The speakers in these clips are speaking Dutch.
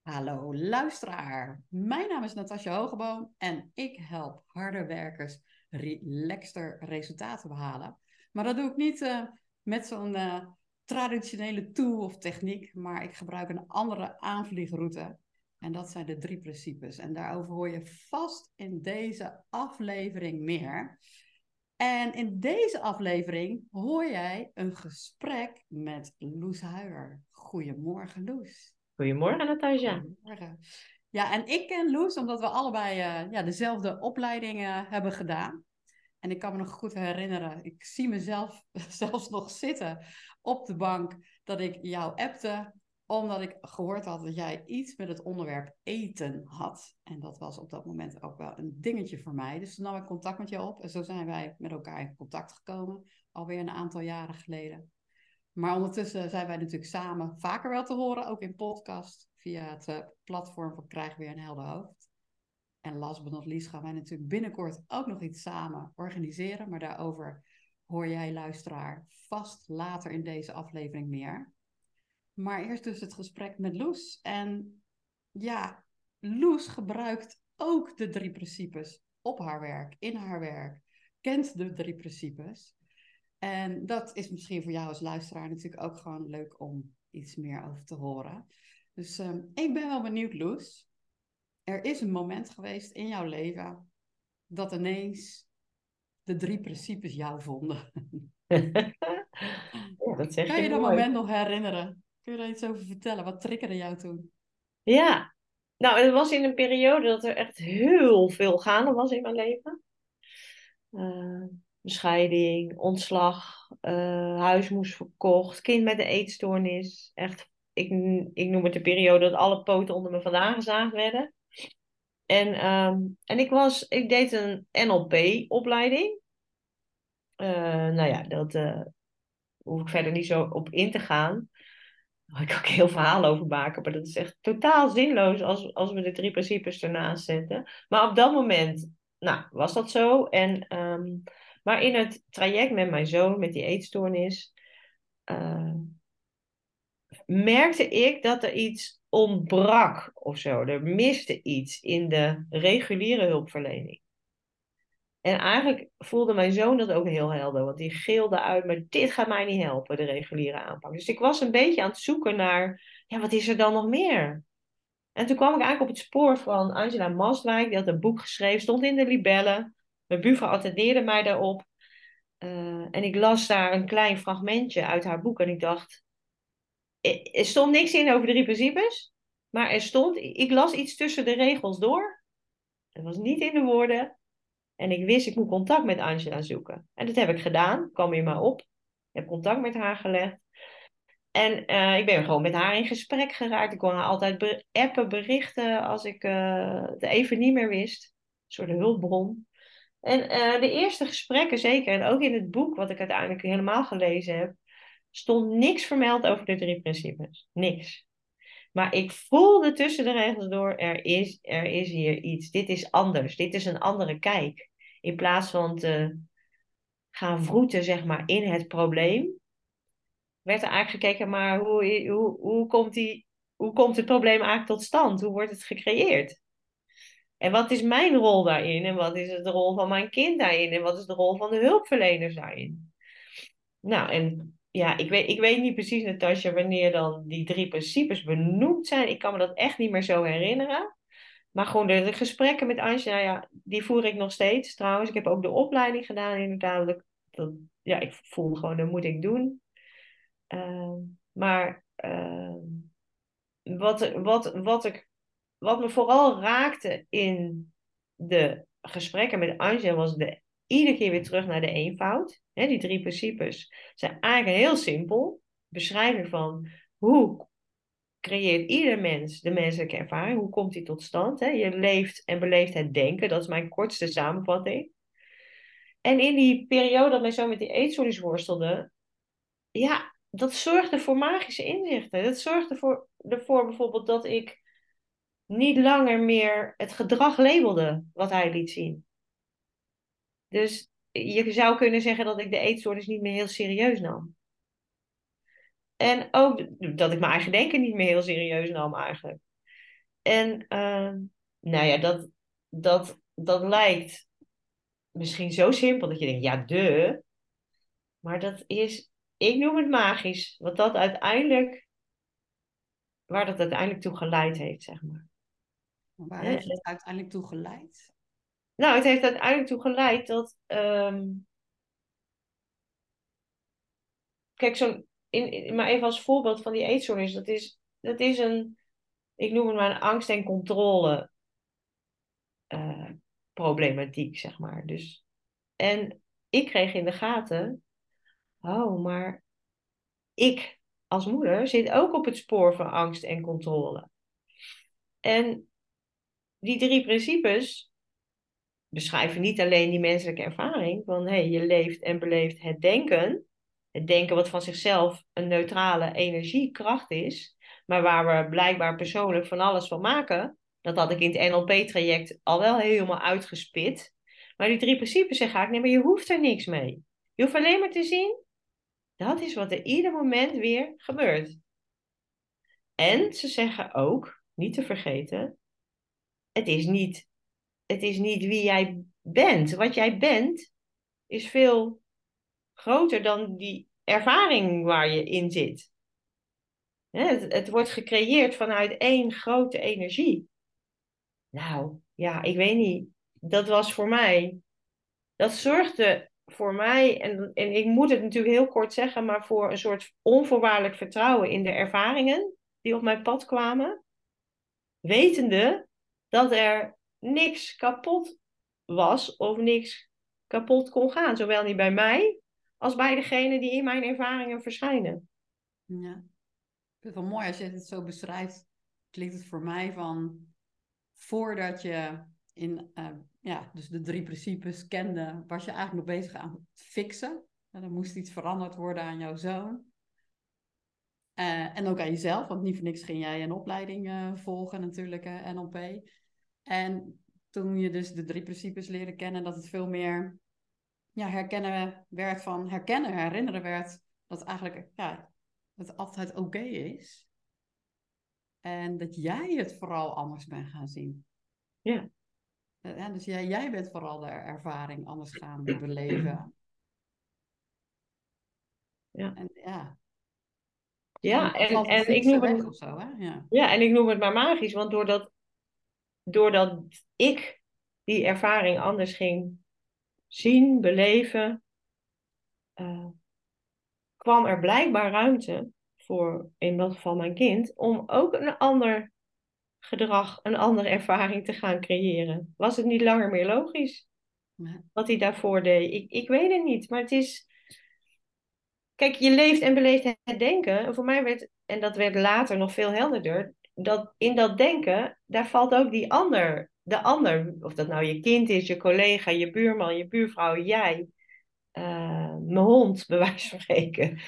Hallo luisteraar, mijn naam is Natasja Hogeboom en ik help harde werkers relaxter resultaten behalen. Maar dat doe ik niet uh, met zo'n uh, traditionele tool of techniek, maar ik gebruik een andere aanvliegroute. En dat zijn de drie principes. En daarover hoor je vast in deze aflevering meer. En in deze aflevering hoor jij een gesprek met Loes Huijer. Goedemorgen, Loes. Goedemorgen, Natasja. Goedemorgen. Ja, en ik ken Loes omdat we allebei uh, ja, dezelfde opleiding hebben gedaan. En ik kan me nog goed herinneren, ik zie mezelf zelfs nog zitten op de bank dat ik jou appte omdat ik gehoord had dat jij iets met het onderwerp eten had. En dat was op dat moment ook wel een dingetje voor mij. Dus toen nam ik contact met jou op en zo zijn wij met elkaar in contact gekomen, alweer een aantal jaren geleden. Maar ondertussen zijn wij natuurlijk samen vaker wel te horen, ook in podcast, via het uh, platform van Krijg Weer een Helder Hoofd. En last but not least gaan wij natuurlijk binnenkort ook nog iets samen organiseren, maar daarover hoor jij luisteraar vast later in deze aflevering meer. Maar eerst dus het gesprek met Loes. En ja, Loes gebruikt ook de drie principes op haar werk, in haar werk. Kent de drie principes. En dat is misschien voor jou als luisteraar natuurlijk ook gewoon leuk om iets meer over te horen. Dus um, ik ben wel benieuwd, Loes. Er is een moment geweest in jouw leven dat ineens de drie principes jou vonden. ja, dat zeg kan je, je dat mooi. moment nog herinneren? Kun je daar iets over vertellen? Wat triggerde jou toen? Ja, nou, het was in een periode dat er echt heel veel gaande was in mijn leven. Uh, scheiding, ontslag, uh, huis moest verkocht, kind met een eetstoornis. Echt, ik, ik noem het de periode dat alle poten onder me vandaan gezaagd werden. En, um, en ik, was, ik deed een NLP-opleiding. Uh, nou ja, dat uh, hoef ik verder niet zo op in te gaan. Daar kan ik heel verhaal over maken, maar dat is echt totaal zinloos als, als we de drie principes ernaast zetten. Maar op dat moment, nou, was dat zo. En, um, maar in het traject met mijn zoon, met die eetstoornis, uh, merkte ik dat er iets ontbrak of zo. Er miste iets in de reguliere hulpverlening. En eigenlijk voelde mijn zoon dat ook heel helder, want die gilde uit, maar dit gaat mij niet helpen, de reguliere aanpak. Dus ik was een beetje aan het zoeken naar, ja, wat is er dan nog meer? En toen kwam ik eigenlijk op het spoor van Angela Mastwijk, die had een boek geschreven, stond in de libellen. Mijn buurvrouw attendeerde mij daarop. Uh, en ik las daar een klein fragmentje uit haar boek en ik dacht, er stond niks in over de drie principes, maar er stond, ik las iets tussen de regels door. Het was niet in de woorden. En ik wist, ik moet contact met Angela zoeken. En dat heb ik gedaan, kwam in maar op. Ik heb contact met haar gelegd. En uh, ik ben gewoon met haar in gesprek geraakt. Ik kon haar altijd appen, berichten als ik uh, het even niet meer wist. Een soort hulpbron. En uh, de eerste gesprekken zeker, en ook in het boek wat ik uiteindelijk helemaal gelezen heb, stond niks vermeld over de drie principes. Niks. Maar ik voelde tussen de regels door, er is, er is hier iets. Dit is anders. Dit is een andere kijk. In plaats van te gaan vroeten, zeg maar, in het probleem, werd er eigenlijk gekeken, maar hoe, hoe, hoe, komt die, hoe komt het probleem eigenlijk tot stand? Hoe wordt het gecreëerd? En wat is mijn rol daarin? En wat is de rol van mijn kind daarin? En wat is de rol van de hulpverleners daarin? Nou, en ja, ik weet, ik weet niet precies, Natasja, wanneer dan die drie principes benoemd zijn. Ik kan me dat echt niet meer zo herinneren. Maar gewoon de, de gesprekken met Angela, ja, die voer ik nog steeds trouwens. Ik heb ook de opleiding gedaan, inderdaad. Dat, ja, ik voel gewoon, dat moet ik doen. Uh, maar uh, wat, wat, wat, ik, wat me vooral raakte in de gesprekken met Angela was de, iedere keer weer terug naar de eenvoud. Die drie principes zijn eigenlijk heel simpel. Beschrijving van hoe creëert ieder mens de menselijke ervaring. Hoe komt die tot stand? Je leeft en beleeft het denken. Dat is mijn kortste samenvatting. En in die periode dat mij zo met die eetstoornis worstelde, ja, dat zorgde voor magische inzichten. Dat zorgde voor, ervoor bijvoorbeeld dat ik niet langer meer het gedrag labelde wat hij liet zien. Dus je zou kunnen zeggen dat ik de eetstoornis niet meer heel serieus nam. En ook dat ik mijn eigen denken niet meer heel serieus nam eigenlijk. En uh, nou ja, dat, dat, dat lijkt misschien zo simpel dat je denkt, ja, de. Maar dat is, ik noem het magisch, wat dat uiteindelijk, waar dat uiteindelijk toe geleid heeft, zeg maar. Waar heeft het uiteindelijk toe geleid? Nou, het heeft uiteindelijk toe geleid dat. Um... Kijk, zo'n. In, in, maar even als voorbeeld van die eetstoornis, dat is, dat is een. Ik noem het maar een angst- en controle. Uh, problematiek, zeg maar. Dus, en ik kreeg in de gaten. Oh, maar ik als moeder zit ook op het spoor van angst en controle. En die drie principes beschrijven niet alleen die menselijke ervaring van hey, je leeft en beleeft het denken. Het denken wat van zichzelf een neutrale energiekracht is, maar waar we blijkbaar persoonlijk van alles van maken. Dat had ik in het NLP-traject al wel helemaal uitgespit. Maar die drie principes zeggen ik, nee, maar je hoeft er niks mee. Je hoeft alleen maar te zien, dat is wat er ieder moment weer gebeurt. En ze zeggen ook, niet te vergeten, het is niet, het is niet wie jij bent. Wat jij bent is veel groter dan die ervaring waar je in zit. Het, het wordt gecreëerd vanuit één grote energie. Nou, ja, ik weet niet. Dat was voor mij. Dat zorgde voor mij, en, en ik moet het natuurlijk heel kort zeggen, maar voor een soort onvoorwaardelijk vertrouwen in de ervaringen die op mijn pad kwamen. Wetende dat er niks kapot was of niks kapot kon gaan. Zowel niet bij mij als bij degene die in mijn ervaringen verschijnen. Ja, ik vind het wel mooi als je het zo beschrijft. Klinkt het voor mij van voordat je in uh, ja, dus de drie principes kende, was je eigenlijk nog bezig aan het fixen. En er moest iets veranderd worden aan jouw zoon. Uh, en ook aan jezelf, want niet voor niks ging jij een opleiding uh, volgen natuurlijk, NLP. En toen je dus de drie principes leerde kennen, dat het veel meer ja, herkennen werd van herkennen, herinneren werd dat eigenlijk ja, het altijd oké is. En dat jij het vooral anders bent gaan zien. Ja. ja dus jij, jij bent vooral de ervaring anders gaan beleven. Ja. En ja. Ja, en, en, ik noem het, zo, hè? Ja. ja, en ik noem het maar magisch, want doordat doordat ik die ervaring anders ging zien, beleven, uh, kwam er blijkbaar ruimte voor, in dat geval mijn kind, om ook een ander gedrag, een andere ervaring te gaan creëren. Was het niet langer meer logisch wat hij daarvoor deed? Ik, ik weet het niet, maar het is. Kijk, je leeft en beleeft het denken. En voor mij werd, en dat werd later nog veel helderder, dat in dat denken, daar valt ook die ander, de ander, of dat nou je kind is, je collega, je buurman, je buurvrouw, jij, uh, mijn hond, bij wijze van spreken.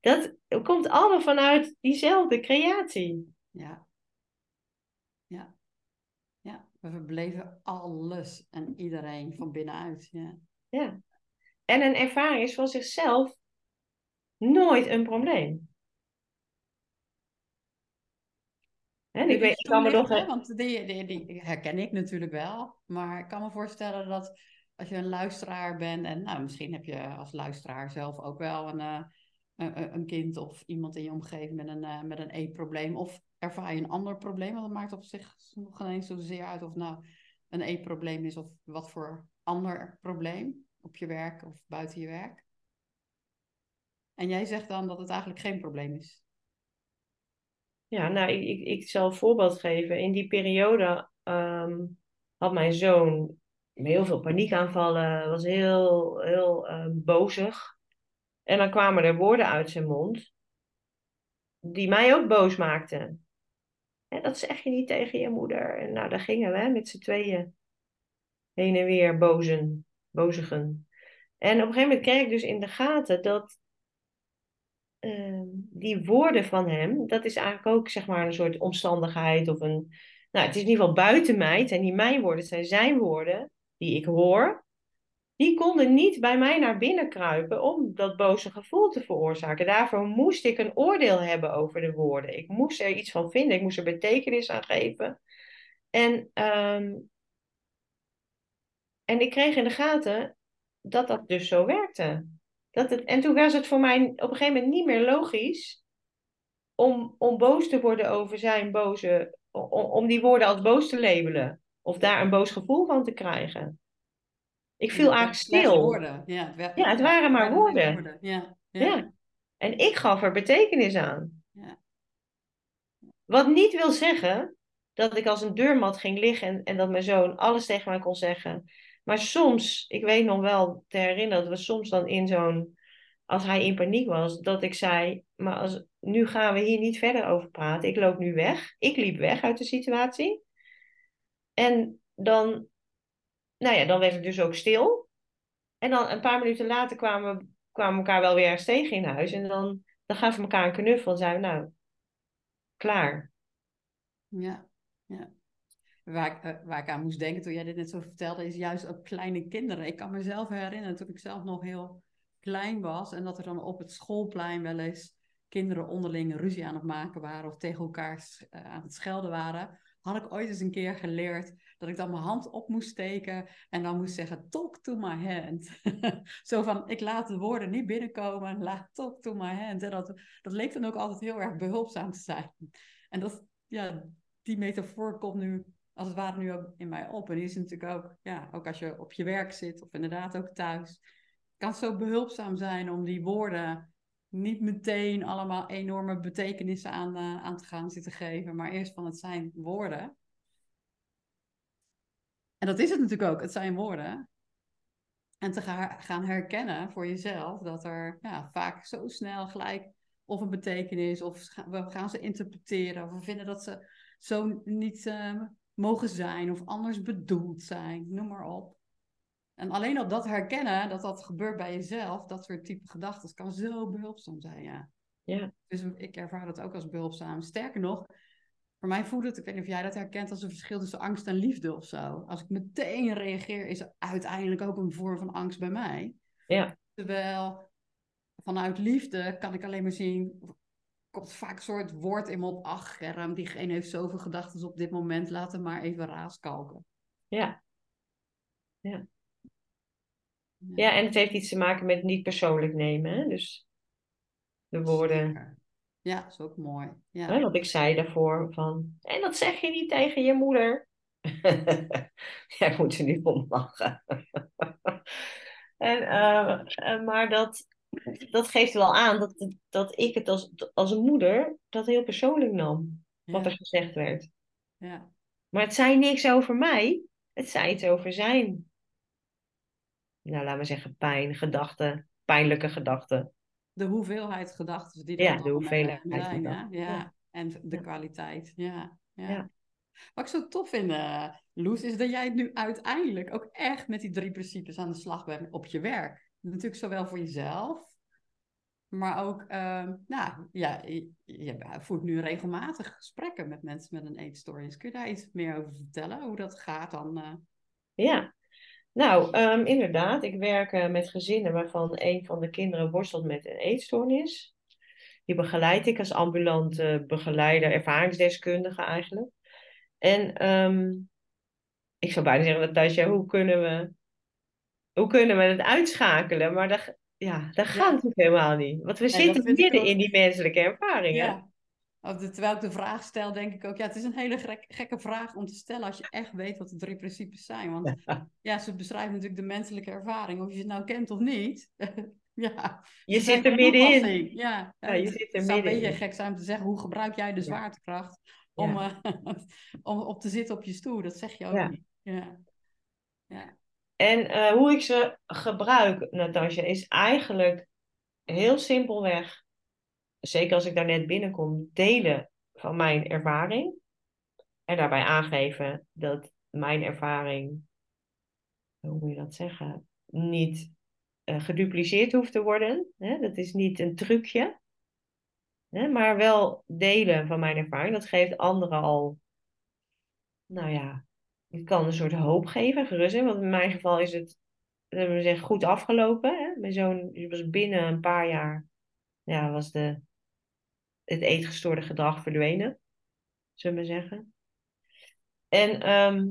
Dat komt allemaal vanuit diezelfde creatie. Ja. Ja. Ja, we beleven alles en iedereen van binnenuit. Ja. ja. En een ervaring is van zichzelf nooit een probleem. En ik weet, ik kan me nog... Want die, die, die herken ik natuurlijk wel. Maar ik kan me voorstellen dat als je een luisteraar bent... en nou, misschien heb je als luisteraar zelf ook wel een, uh, een, een, kind... of iemand in je omgeving met een, uh, met een eetprobleem... of ervaar je een ander probleem... want dat maakt op zich nog geen eens zozeer uit... of nou een eetprobleem is of wat voor ander probleem... op je werk of buiten je werk. En jij zegt dan dat het eigenlijk geen probleem is. Ja, nou, ik, ik, zal een voorbeeld geven. In die periode um, had mijn zoon heel veel paniekaanvallen, was heel, heel uh, bozig. En dan kwamen er woorden uit zijn mond die mij ook boos maakten. En dat zeg je niet tegen je moeder. En nou, daar gingen we met z'n tweeën heen en weer bozen, bozigen. En op een gegeven moment kreeg ik dus in de gaten dat Ehm, die woorden van hem, dat is eigenlijk ook zeg maar een soort omstandigheid of een. Nou, het is in ieder geval buiten mij. Het zijn niet mijn woorden, het zijn zijn woorden die ik hoor. Die konden niet bij mij naar binnen kruipen om dat boze gevoel te veroorzaken. Daarvoor moest ik een oordeel hebben over de woorden. Ik moest er iets van vinden, ik moest er betekenis aan geven. En, ehm, en ik kreeg in de gaten dat dat dus zo werkte. Dat het, en toen was het voor mij op een gegeven moment niet meer logisch om, om boos te worden over zijn boze, om, om die woorden als boos te labelen. Of daar een boos gevoel van te krijgen. Ik viel eigenlijk stil. Woorden. Ja, het, ja, het waren maar woorden. woorden. Ja, ja. ja. En ik gaf er betekenis aan. Ja. Wat niet wil zeggen dat ik als een deurmat ging liggen en, en dat mijn zoon alles tegen mij kon zeggen. Maar soms, ik weet nog wel te herinneren dat we soms dan in zo'n, als hij in paniek was, dat ik zei, maar als, nu gaan we hier niet verder over praten. Ik loop nu weg. Ik liep weg uit de situatie. En dan, nou ja, dan werd het dus ook stil. En dan een paar minuten later kwamen we, kwamen elkaar wel weer eens tegen in huis. En dan, dan gaven we elkaar een knuffel en zeiden we, nou, klaar. Ja, ja. Waar ik, eh, waar ik aan moest denken toen jij dit net zo vertelde, is juist ook kleine kinderen. Ik kan mezelf herinneren toen ik zelf nog heel klein was en dat er dan op het schoolplein wel eens kinderen onderling ruzie aan het maken waren of tegen elkaar uh, aan het schelden waren, had ik ooit eens een keer geleerd dat ik dan mijn hand op moest steken en dan moest zeggen talk to my hand. Zo van ik laat de woorden niet binnenkomen, laat talk to my hand. Dat, dat leek dan ook altijd heel erg behulpzaam te zijn. En dat, ja, die metafoor komt nu als het ware nu ook in mij op. En die is natuurlijk ook, ja, ook als je op je werk zit of inderdaad ook thuis, kan het zo behulpzaam zijn om die woorden niet meteen allemaal enorme betekenissen aan, uh, aan te gaan zitten geven, maar eerst van het zijn woorden. En dat is het natuurlijk ook, het zijn woorden. En te gaan herkennen voor jezelf dat er ja, vaak zo snel gelijk of een betekenis, of we gaan ze interpreteren, of we vinden dat ze zo niet uh, mogen zijn of anders bedoeld zijn, noem maar op. En alleen op dat herkennen, dat dat gebeurt bij jezelf, dat soort type gedachten, kan zo behulpzaam zijn, ja. ja. Dus ik ervaar dat ook als behulpzaam. Sterker nog, voor mij voelt het, ik weet niet of jij dat herkent, als een verschil tussen angst en liefde of zo. Als ik meteen reageer, is er uiteindelijk ook een vorm van angst bij mij. Ja. Terwijl vanuit liefde kan ik alleen maar zien, komt vaak een soort woord in me op, ach diegene heeft zoveel gedachten op dit moment, laat hem maar even raaskalken. Ja. Ja. Ja, en het heeft iets te maken met niet persoonlijk nemen. Hè? Dus de woorden. Ja, dat is ook mooi. Ja. Wat ik zei daarvoor van, en dat zeg je niet tegen je moeder. Jij moet er niet om lachen. en, uh, maar dat, dat geeft wel aan dat, dat ik het als, als een moeder dat heel persoonlijk nam. Wat er gezegd werd. Ja. Maar het zei niks over mij. Het zei iets over zijn nou, laten we zeggen, pijn, gedachten, pijnlijke gedachten. De hoeveelheid gedachten die er ja, de hoeveelheid zijn. Ja? ja? En de kwaliteit. Ja. ja. Wat ik zo tof vind, uh, Loes, is dat jij nu uiteindelijk ook echt met die drie principes aan de slag bent op je werk. Natuurlijk zowel voor jezelf, maar ook, uh, nou ja, je, je, voert nu regelmatig gesprekken met mensen met een eetstoornis. Kun je daar iets meer over vertellen, hoe dat gaat dan? Uh... Ja, nou, ehm, inderdaad. Ik werk uh, met gezinnen waarvan een van de kinderen worstelt met een eetstoornis. Die begeleid ik als ambulante begeleider, ervaringsdeskundige eigenlijk. En um, ik zou bijna zeggen, Natasja, hoe kunnen we, hoe kunnen we het uitschakelen? Maar dat, ja, dat gaat natuurlijk helemaal niet. Want we zitten midden in die menselijke ervaringen. Ja. Terwijl ik de vraag stel, denk ik ook, ja, het is een hele gekke vraag om te stellen als je echt weet wat de drie principes zijn. Want ja, ze beschrijven natuurlijk de menselijke ervaring, of je het nou kent of niet. ja, je zit er middenin. Ja, ja, je zit er middenin. Het zou een beetje gek zijn om te zeggen, hoe gebruik jij de zwaartekracht om, uh, om op te zitten op je stoel? Dat zeg je ook niet. Ja. ja. En uh, hoe ik ze gebruik, Natasja, is eigenlijk heel simpelweg zeker als ik daar net binnenkom, delen van mijn ervaring. En daarbij aangeven dat mijn ervaring, hoe moet je dat zeggen, niet uh, gedupliceerd hoeft te worden. Hè? Dat is niet een trucje. Hè? Maar wel delen van mijn ervaring. Dat geeft anderen al, nou ja, het kan een soort hoop geven, gerust. Want in mijn geval is het, we zeggen, goed afgelopen. Hè? Mijn zoon was binnen een paar jaar, ja, was de het eetgestoorde gedrag verdwenen, zullen we zeggen. En, ehm,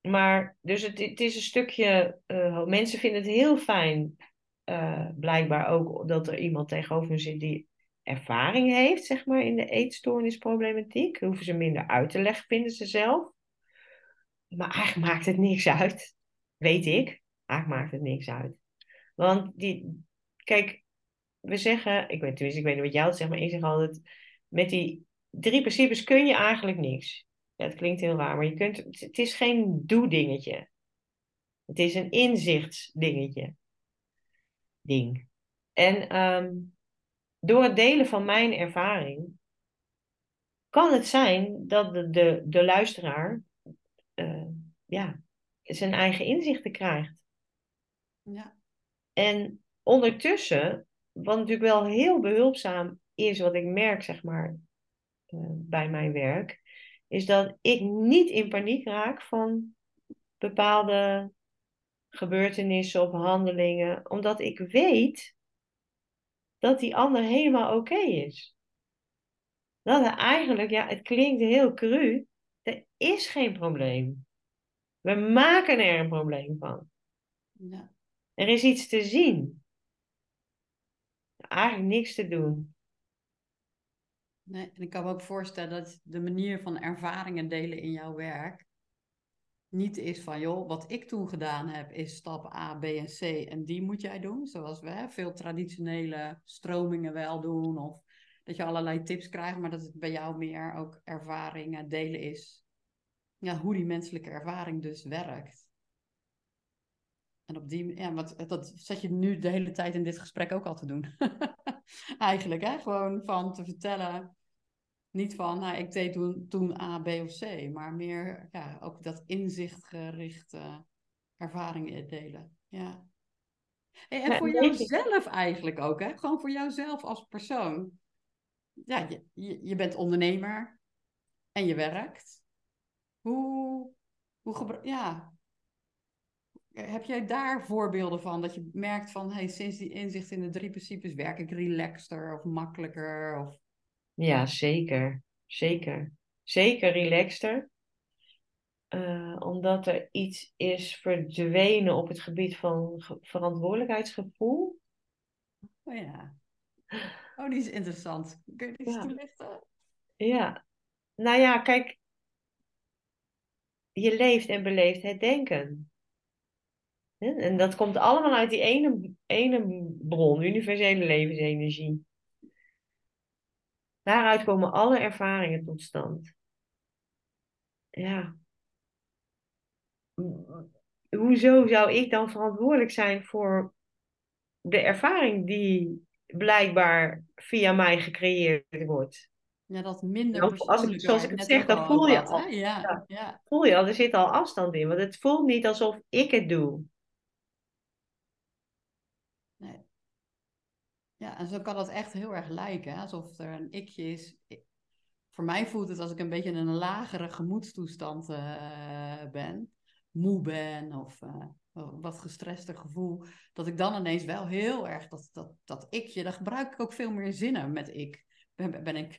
maar, dus het, het is een stukje, uh, mensen vinden het heel fijn, uh, blijkbaar ook, dat er iemand tegenover hun zit die ervaring heeft, zeg maar, in de eetstoornisproblematiek. Hoeven ze minder uit te leggen, vinden ze zelf. Maar eigenlijk maakt het niks uit, weet ik. Eigenlijk maakt het niks uit. Want die, kijk, we zeggen, ik weet, tenminste, ik weet niet wat jou zegt, maar ik zeg altijd, met die drie principes kun je eigenlijk niks. Ja, het klinkt heel raar, maar je kunt, het is geen doe-dingetje. Het is een inzichtsdingetje. Ding. En um, door het delen van mijn ervaring kan het zijn dat de, de, de luisteraar uh, ja, zijn eigen inzichten krijgt. Ja. En ondertussen, wat natuurlijk wel heel behulpzaam is, wat ik merk, zeg maar, uh, bij mijn werk, is dat ik niet in paniek raak van bepaalde gebeurtenissen of handelingen, omdat ik weet dat die ander helemaal oké is. Dat eigenlijk, ja, het klinkt heel cru, is geen probleem. We maken er een probleem van. Ja. Er is iets te zien. Eigenlijk niks te doen. Nee, en ik kan me ook voorstellen dat de manier van ervaringen delen in jouw werk niet is van, joh, wat ik toen gedaan heb is stap A, B en C en die moet jij doen. Zoals we hè, veel traditionele stromingen wel doen. Of dat je allerlei tips krijgt, maar dat het bij jou meer ook ervaringen delen is. Ja, hoe die menselijke ervaring dus werkt. En op die ja, wat, dat zet je nu de hele tijd in dit gesprek ook al te doen. Eigenlijk, hè? Gewoon van te vertellen niet van, nou, ik deed toen, toen A, B of C, maar meer ja, ook dat inzichtgerichte ervaringen delen. Ja. en voor jouzelf eigenlijk ook, hè? Gewoon voor jouzelf als persoon. Ja, je, je, je bent ondernemer en je werkt. Hoe, hoe ja, heb jij daar voorbeelden van? Dat je merkt van, hey, sinds die inzicht in de drie principes werk ik relaxter of makkelijker? Of... Ja, zeker. Zeker. Zeker relaxter. Uh, omdat er iets is verdwenen op het gebied van verantwoordelijkheidsgevoel. Oh ja. Oh, die is interessant. Kun je die ja. toelichten? Ja. Nou ja, kijk. Je leeft en beleeft het denken. En dat komt allemaal uit die ene, ene bron, universele levensenergie. Daaruit komen alle ervaringen tot stand. Ja. Hoezo zou ik dan verantwoordelijk zijn voor de ervaring die blijkbaar via mij gecreëerd wordt? Ja, dat minder als ik, Zoals ik het zeg, dan voel je, al, ja, ja. voel je al, er zit al afstand in. Want het voelt niet alsof ik het doe. Ja, en zo kan dat echt heel erg lijken. Hè? Alsof er een ikje is. Voor mij voelt het als ik een beetje in een lagere gemoedstoestand uh, ben. Moe ben of uh, wat gestrester gevoel. Dat ik dan ineens wel heel erg dat, dat, dat ikje, daar gebruik ik ook veel meer zinnen met ik. Ben, ben ik...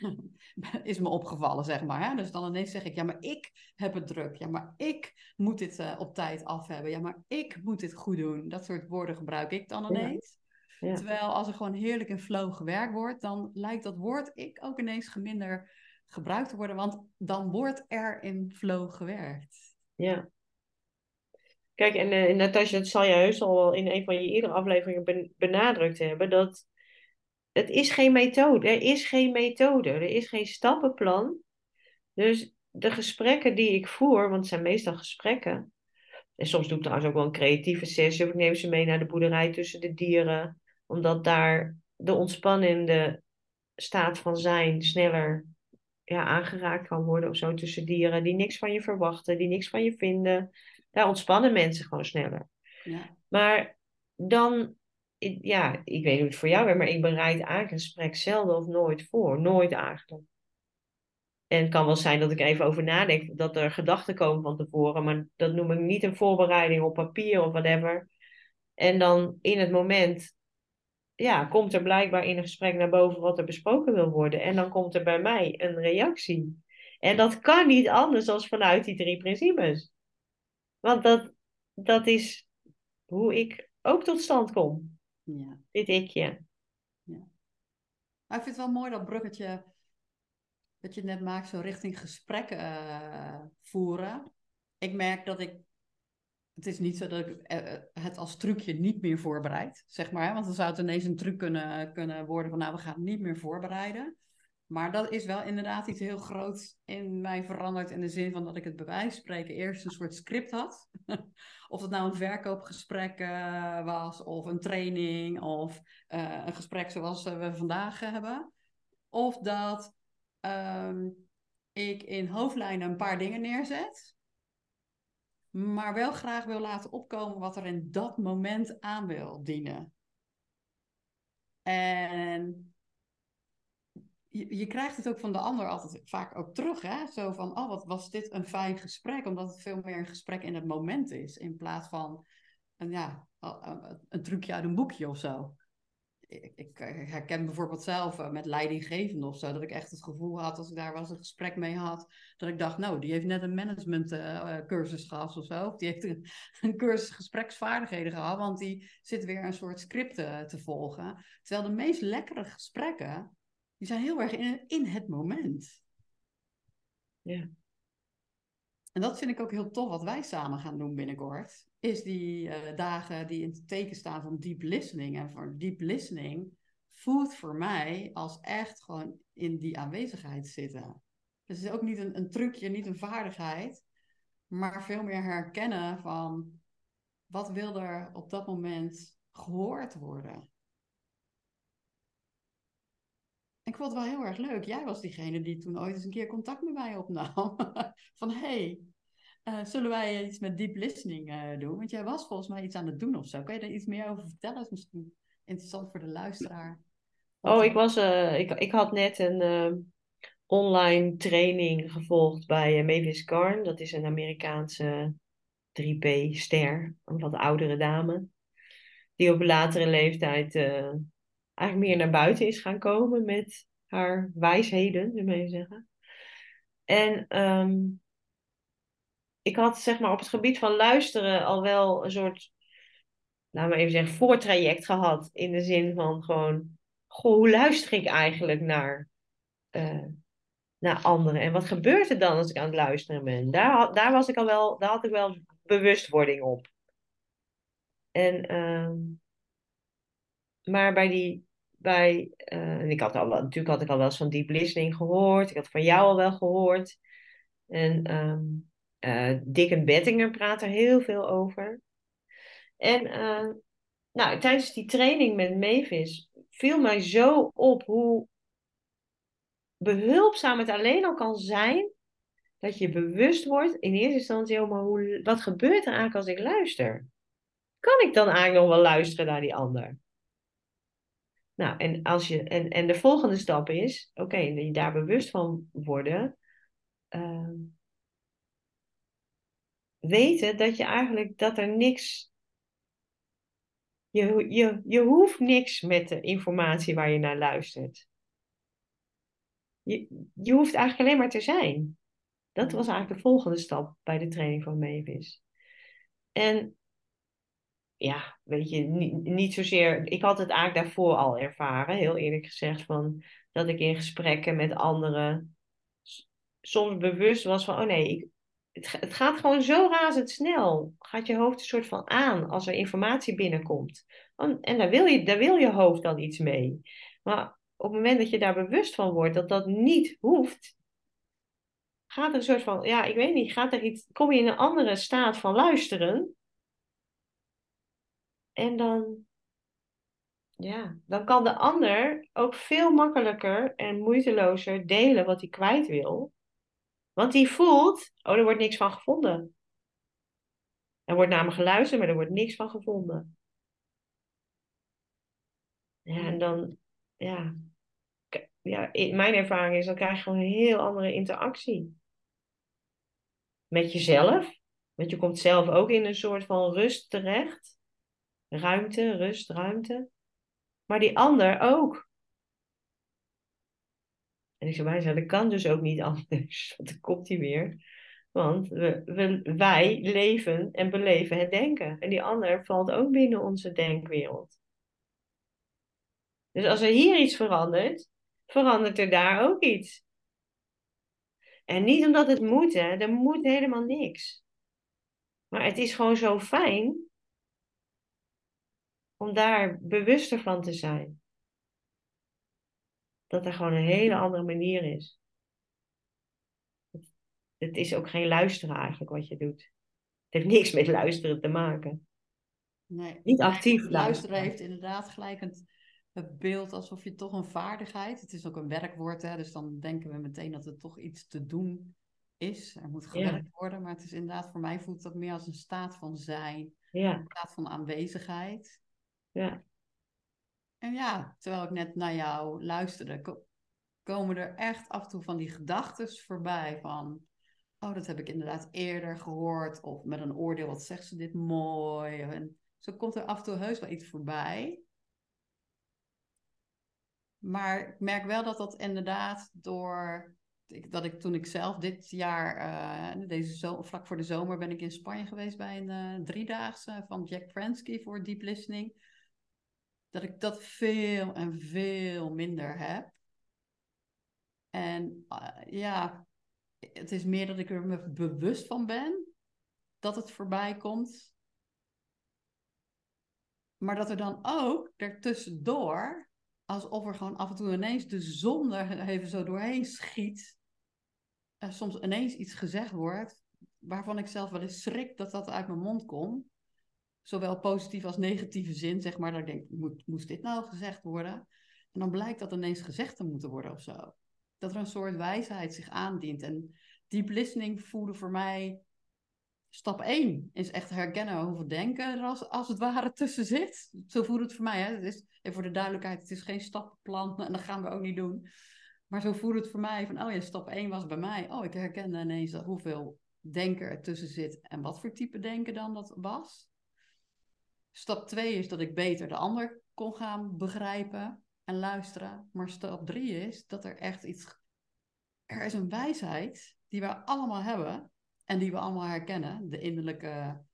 Is me opgevallen, zeg maar. Hè? Dus dan ineens zeg ik, ja, maar ik heb het druk. Ja, maar ik moet dit op tijd af hebben. Ja, maar ik moet dit goed doen. Dat soort woorden gebruik ik dan ineens. Terwijl als er gewoon heerlijk in flow gewerkt wordt, dan lijkt dat woord ik ook ineens minder gebruikt te worden, want dan wordt er in flow gewerkt. Ja. Kijk, en uh, Natasja, dat zal je heus al wel in een van je eerdere afleveringen benadrukt hebben, dat het is geen methode. Er is geen methode. Er is geen stappenplan. Dus de gesprekken die ik voer, want het zijn meestal gesprekken. En soms doe ik trouwens ook wel een creatieve sessie. Of ik neem ze mee naar de boerderij tussen de dieren omdat daar de ontspannende staat van zijn sneller ja, aangeraakt kan worden of zo tussen dieren die niks van je verwachten, die niks van je vinden. Daar ontspannen mensen gewoon sneller. Ja. Maar dan, ja, ik weet niet hoe het voor jou werkt, maar ik bereid eigenlijk een gesprek zelden of nooit voor. Nooit eigenlijk. En het kan wel zijn dat ik even over nadenk, dat er gedachten komen van tevoren, maar dat noem ik niet een voorbereiding op papier of whatever. En dan in het moment ja, komt er blijkbaar in een gesprek naar boven wat er besproken wil worden. En dan komt er bij mij een reactie. En dat kan niet anders dan vanuit die drie principes. Want dat, dat is hoe ik ook tot stand kom. Ja. Dit ikje. Ja. Maar ik vind het wel mooi dat bruggetje dat je net maakt, zo richting gesprekken uh, voeren. Ik merk dat ik. Het is niet zo dat ik uh, het als trucje niet meer voorbereid, zeg maar. Want dan zou het ineens een truc kunnen, kunnen worden van, nou, we gaan het niet meer voorbereiden. Maar dat is wel inderdaad iets heel groots in mij veranderd. In de zin van dat ik het bij wijze spreken eerst een soort script had. of het nou een verkoopgesprek uh, was, of een training, of uh, een gesprek zoals we vandaag hebben. Of dat um, ik in hoofdlijnen een paar dingen neerzet. Maar wel graag wil laten opkomen wat er in dat moment aan wil dienen. En je, je, krijgt het ook van de ander altijd vaak ook terug. Hè? Zo van, oh, wat was dit een fijn gesprek. Omdat het veel meer een gesprek in het moment is. In plaats van een, ja, een trucje uit een boekje of zo. Ik, ik herken bijvoorbeeld zelf eh, met leidinggevende of zo. Dat ik echt het gevoel had, als ik daar was een gesprek mee had. Dat ik dacht, nou, die heeft net een managementcursus uh, gehad of zo. Die heeft een, een, cursus gespreksvaardigheden gehad. Want die zit weer een soort script te volgen. Terwijl de meest lekkere gesprekken die zijn heel erg in, in het moment. Ja. En dat vind ik ook heel tof wat wij samen gaan doen binnenkort. Is die uh, dagen die in het teken staan van deep listening. En voor deep listening voelt voor mij als echt gewoon in die aanwezigheid zitten. Dus het is ook niet een, een trucje, niet een vaardigheid. Maar veel meer herkennen van wat wil er op dat moment gehoord worden. Ik vond het wel heel erg leuk. Jij was diegene die toen ooit eens een keer contact met mij opnam. Van hey, uh, zullen wij iets met deep listening uh, doen? Want jij was volgens mij iets aan het doen of zo. Kan je daar iets meer over vertellen? Dat is misschien interessant voor de luisteraar. Oh, ik, was, uh, ik, ik had net een online training gevolgd bij Mavis Karn. Dat is een Amerikaanse 3P-ster, een wat oudere dame. Die op latere leeftijd eigenlijk meer naar buiten is gaan komen met haar wijsheden, zou je zeggen. En um, ik had zeg maar op het gebied van luisteren al wel een soort, laten we even zeggen, voortraject gehad. In de zin van gewoon, goh, hoe luister ik eigenlijk naar, uh, naar anderen? En wat gebeurt er dan als ik aan het luisteren ben? Daar, daar, was ik al wel, daar had ik wel bewustwording op. En, um, maar bij die bij, uh, en ik had al, natuurlijk had ik al wel eens van deep listening gehoord. Ik had van jou al wel gehoord. En um, uh, Dick en Bettinger praat er heel veel over. En uh, nou, tijdens die training met Mavis viel mij zo op hoe behulpzaam het alleen al kan zijn dat je bewust wordt in eerste instantie, oh, hoe, wat gebeurt er eigenlijk als ik luister? Kan ik dan eigenlijk nog wel luisteren naar die ander? Nou, en, als je, en, en de volgende stap is, oké, okay, je daar bewust van worden. Uh, weten dat je eigenlijk, dat er niks, je, je, je hoeft niks met de informatie waar je naar luistert. Je, je hoeft eigenlijk alleen maar te zijn. Dat was eigenlijk de volgende stap bij de training van Mavis. En ja, weet je, niet, niet zozeer. Ik had het eigenlijk daarvoor al ervaren, heel eerlijk gezegd, van dat ik in gesprekken met anderen soms bewust was van, oh nee, ik, het, het gaat gewoon zo razendsnel. Gaat je hoofd een soort van aan als er informatie binnenkomt. En daar wil, je, daar wil je hoofd dan iets mee. Maar op het moment dat je daar bewust van wordt dat dat niet hoeft, gaat er een soort van, ja, ik weet niet, gaat er iets, kom je in een andere staat van luisteren en dan, ja, dan kan de ander ook veel makkelijker en moeitelozer delen wat hij kwijt wil. Want die voelt, oh, er wordt niks van gevonden. Er wordt naar me geluisterd, maar er wordt niks van gevonden. Ja, en dan, ja, ja mijn ervaring is, dan krijg je gewoon een heel andere interactie. Met jezelf. Want je komt zelf ook in een soort van rust terecht. Ruimte, rust, ruimte. Maar die ander ook. En ik zei bijna, dat kan dus ook niet anders. Dan komt hij weer. Want we, we, wij leven en beleven het denken. En die ander valt ook binnen onze denkwereld. Dus als er hier iets verandert, verandert er daar ook iets. En niet omdat het moet, hè. Er moet helemaal niks. Maar het is gewoon zo fijn om daar bewuster van te zijn. Dat er gewoon een hele andere manier is. Het is ook geen luisteren eigenlijk wat je doet. Het heeft niks met luisteren te maken. Nee, Niet actief luisteren. luisteren. heeft inderdaad gelijk het, het beeld alsof je toch een vaardigheid... Het is ook een werkwoord, hè, dus dan denken we meteen dat het toch iets te doen is. Er moet gewerkt worden, maar het is inderdaad... Voor mij voelt dat meer als een staat van zijn. Ja, Een staat van aanwezigheid. Ja, En ja, terwijl ik net naar jou luisterde, ko- komen er echt af en toe van die gedachten voorbij van, oh, dat heb ik inderdaad eerder gehoord, of met een oordeel, wat zegt ze dit mooi. En zo komt er af en toe heus wel iets voorbij. Maar ik merk wel dat dat inderdaad door, dat ik toen ik zelf dit jaar, eh, deze zo, vlak voor de zomer, ben ik in Spanje geweest bij een eh, driedaagse van Jack Pransky voor Deep Listening dat ik dat veel en veel minder heb. En eh, ja, het is meer dat ik er me bewust van ben dat het voorbij komt. Maar dat er dan ook ertussendoor, alsof er gewoon af en toe ineens de zon er even zo doorheen schiet, er soms ineens iets gezegd wordt, waarvan ik zelf wel eens schrik dat dat uit mijn mond komt zowel positief als negatieve zin, zeg maar. Ik denk, moet, moest dit nou gezegd worden? En dan blijkt dat ineens gezegd te moeten worden of zo. Dat er een soort wijsheid zich aandient. En deep listening voelde voor mij... Stap 1 is echt herkennen hoeveel denken er als, als het ware tussen zit. Zo voelt het voor mij. Hè? Is, en voor de duidelijkheid, het is geen stappenplan en dat gaan we ook niet doen. Maar zo voelde het voor mij van, oh ja, stap 1 was bij mij. Oh, ik herkende ineens hoeveel denken er tussen zit en wat voor type denken dan dat was. Stap 2 is dat ik beter de ander kon gaan begrijpen en luisteren. Maar stap 3 is dat er echt iets. Er is een wijsheid die we allemaal hebben en die we allemaal herkennen. De innerlijke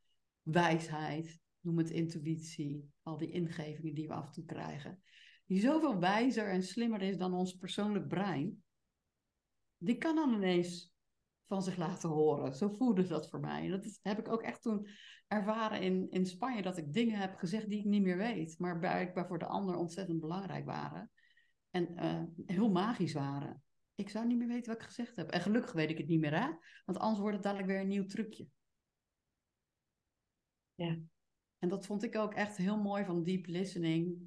wijsheid, noem het intuïtie, al die ingevingen die we af en toe krijgen. Die zoveel wijzer en slimmer is dan ons persoonlijk brein. Die kan dan ineens van zich laten horen. Zo voelde dat voor mij. En dat is- heb ik ook echt toen ervaren in, in Spanje dat ik dingen heb gezegd die ik niet meer weet, maar blijkbaar voor de ander ontzettend belangrijk waren. En eh, heel magisch waren. Ik zou niet meer weten wat ik gezegd heb. En gelukkig weet ik het niet meer, hè? Want anders wordt het dadelijk weer een nieuw trucje. Ja. En dat vond ik ook echt heel mooi van deep listening.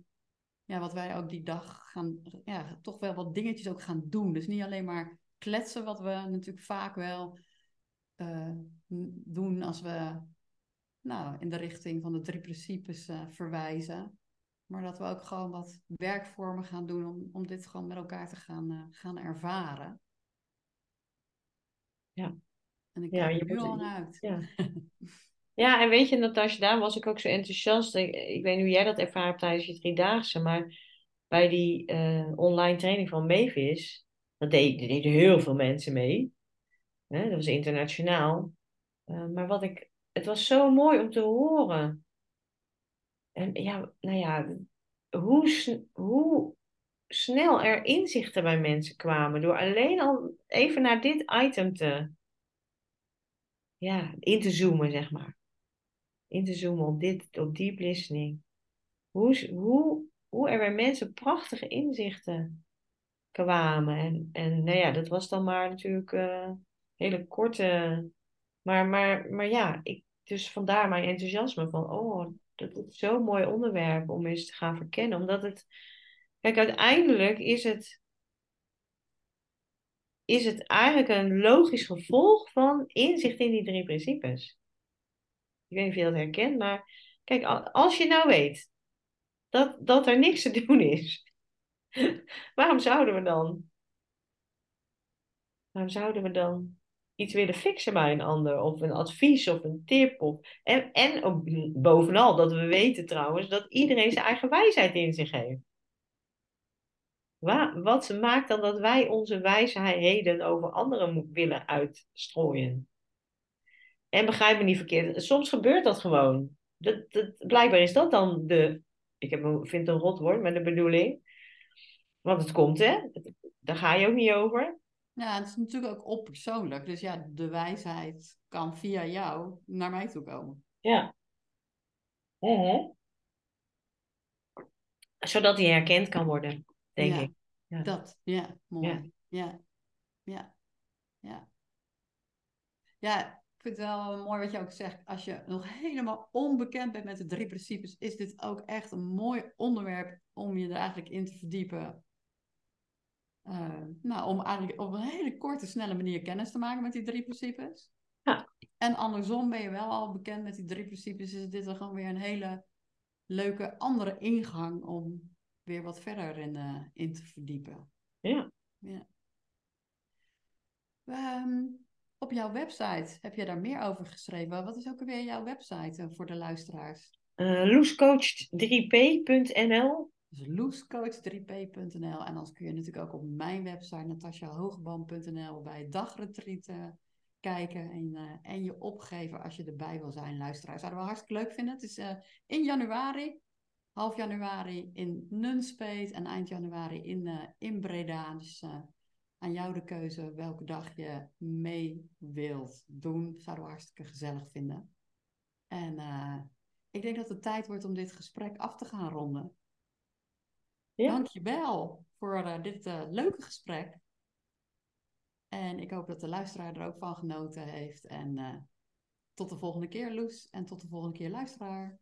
Ja, wat wij ook die dag gaan, ja, toch wel wat dingetjes ook gaan doen. Dus niet alleen maar kletsen, wat we natuurlijk vaak wel eh, doen als we nou, in de richting van de drie principes eh, verwijzen. Maar dat we ook gewoon wat werkvormen gaan doen om, om dit gewoon met elkaar te gaan, eh, gaan ervaren. Ja. En ik Ja, je er nu al uit. ja. Ja, en weet je, Natasja, daar was ik ook zo enthousiast. Ik, ik weet niet hoe jij dat hebt tijdens je driedaagse, maar bij die online training van Mavis, dat deden heel veel mensen mee. Hè, dat was internationaal. Eh, maar wat ik, het was zo mooi om te horen. En ja, nou ja, hoe, hoe snel er inzichten bij mensen kwamen door alleen al even naar dit item te, ja, in te zoomen, zeg maar. In te zoomen op dit, op deep listening. Hoe, hoe, hoe er bij mensen prachtige inzichten kwamen. En, en nou ja, dat was dan maar natuurlijk eh hele korte. Maar, maar, maar ja, ik, dus vandaar mijn enthousiasme van, oh, dat is zo'n mooi onderwerp om eens te gaan verkennen. Omdat het, kijk, uiteindelijk is het, is het eigenlijk een logisch gevolg van inzicht in die drie principes. Ik weet niet of je dat herkent, maar kijk, als je nou weet dat, dat er niks te doen is, waarom zouden we dan, waarom zouden we dan iets willen fixen bij een ander, of een advies of een tip? Of, en, en ook bovenal dat we weten trouwens dat iedereen zijn eigen wijsheid in zich heeft. Wa- wat maakt dan dat wij onze wijsheden over anderen willen uitstrooien? En begrijp me niet verkeerd, soms gebeurt dat gewoon. Dat, dat, blijkbaar is dat dan de, ik heb, vind het een rot woord, maar de bedoeling. Want het komt, hè? Daar ga je ook niet over. Ja, het is natuurlijk ook oppersoonlijk. Dus ja, de wijsheid kan via jou naar mij toe komen. Ja. Zodat die herkend kan worden, denk Ja. ik. Ja. Dat, ja, mooi. Ja, ja, ja. Ja, ik vind het wel mooi wat je ook zegt. Als je nog helemaal onbekend bent met de drie principes, is dit ook echt een mooi onderwerp om je er eigenlijk in te verdiepen. Eh, nou, om eigenlijk op een hele korte, snelle manier kennis te maken met die drie principes. Ja. En andersom ben je wel al bekend met die drie principes, is dit dan gewoon weer een hele leuke andere ingang om weer wat verder in, eh, in te verdiepen. Ja. Ja. Ehm, op jouw website heb je daar meer over geschreven. Wat is ook alweer jouw website eh, voor de luisteraars? Eh, loescoach3p.nl. Dus loescoach3p.nl. En anders kun je natuurlijk ook op mijn website natasjahoogband.nl bij dagretreaten kijken en, eh, en je opgeven als je erbij wil zijn, luisteraars. Zouden we hartstikke leuk vinden. Het is eh, in januari, half januari in Nunspeet en eind januari in, eh, in Breda. Dus aan jou de keuze welke dag je mee wilt doen. Zouden we hartstikke gezellig vinden. En ik denk dat het tijd wordt om dit gesprek af te gaan ronden. Ja. Dankjewel voor eh, dit eh, leuke gesprek. En ik hoop dat de luisteraar er ook van genoten heeft. En eh, tot de volgende keer, Loes. En tot de volgende keer, luisteraar.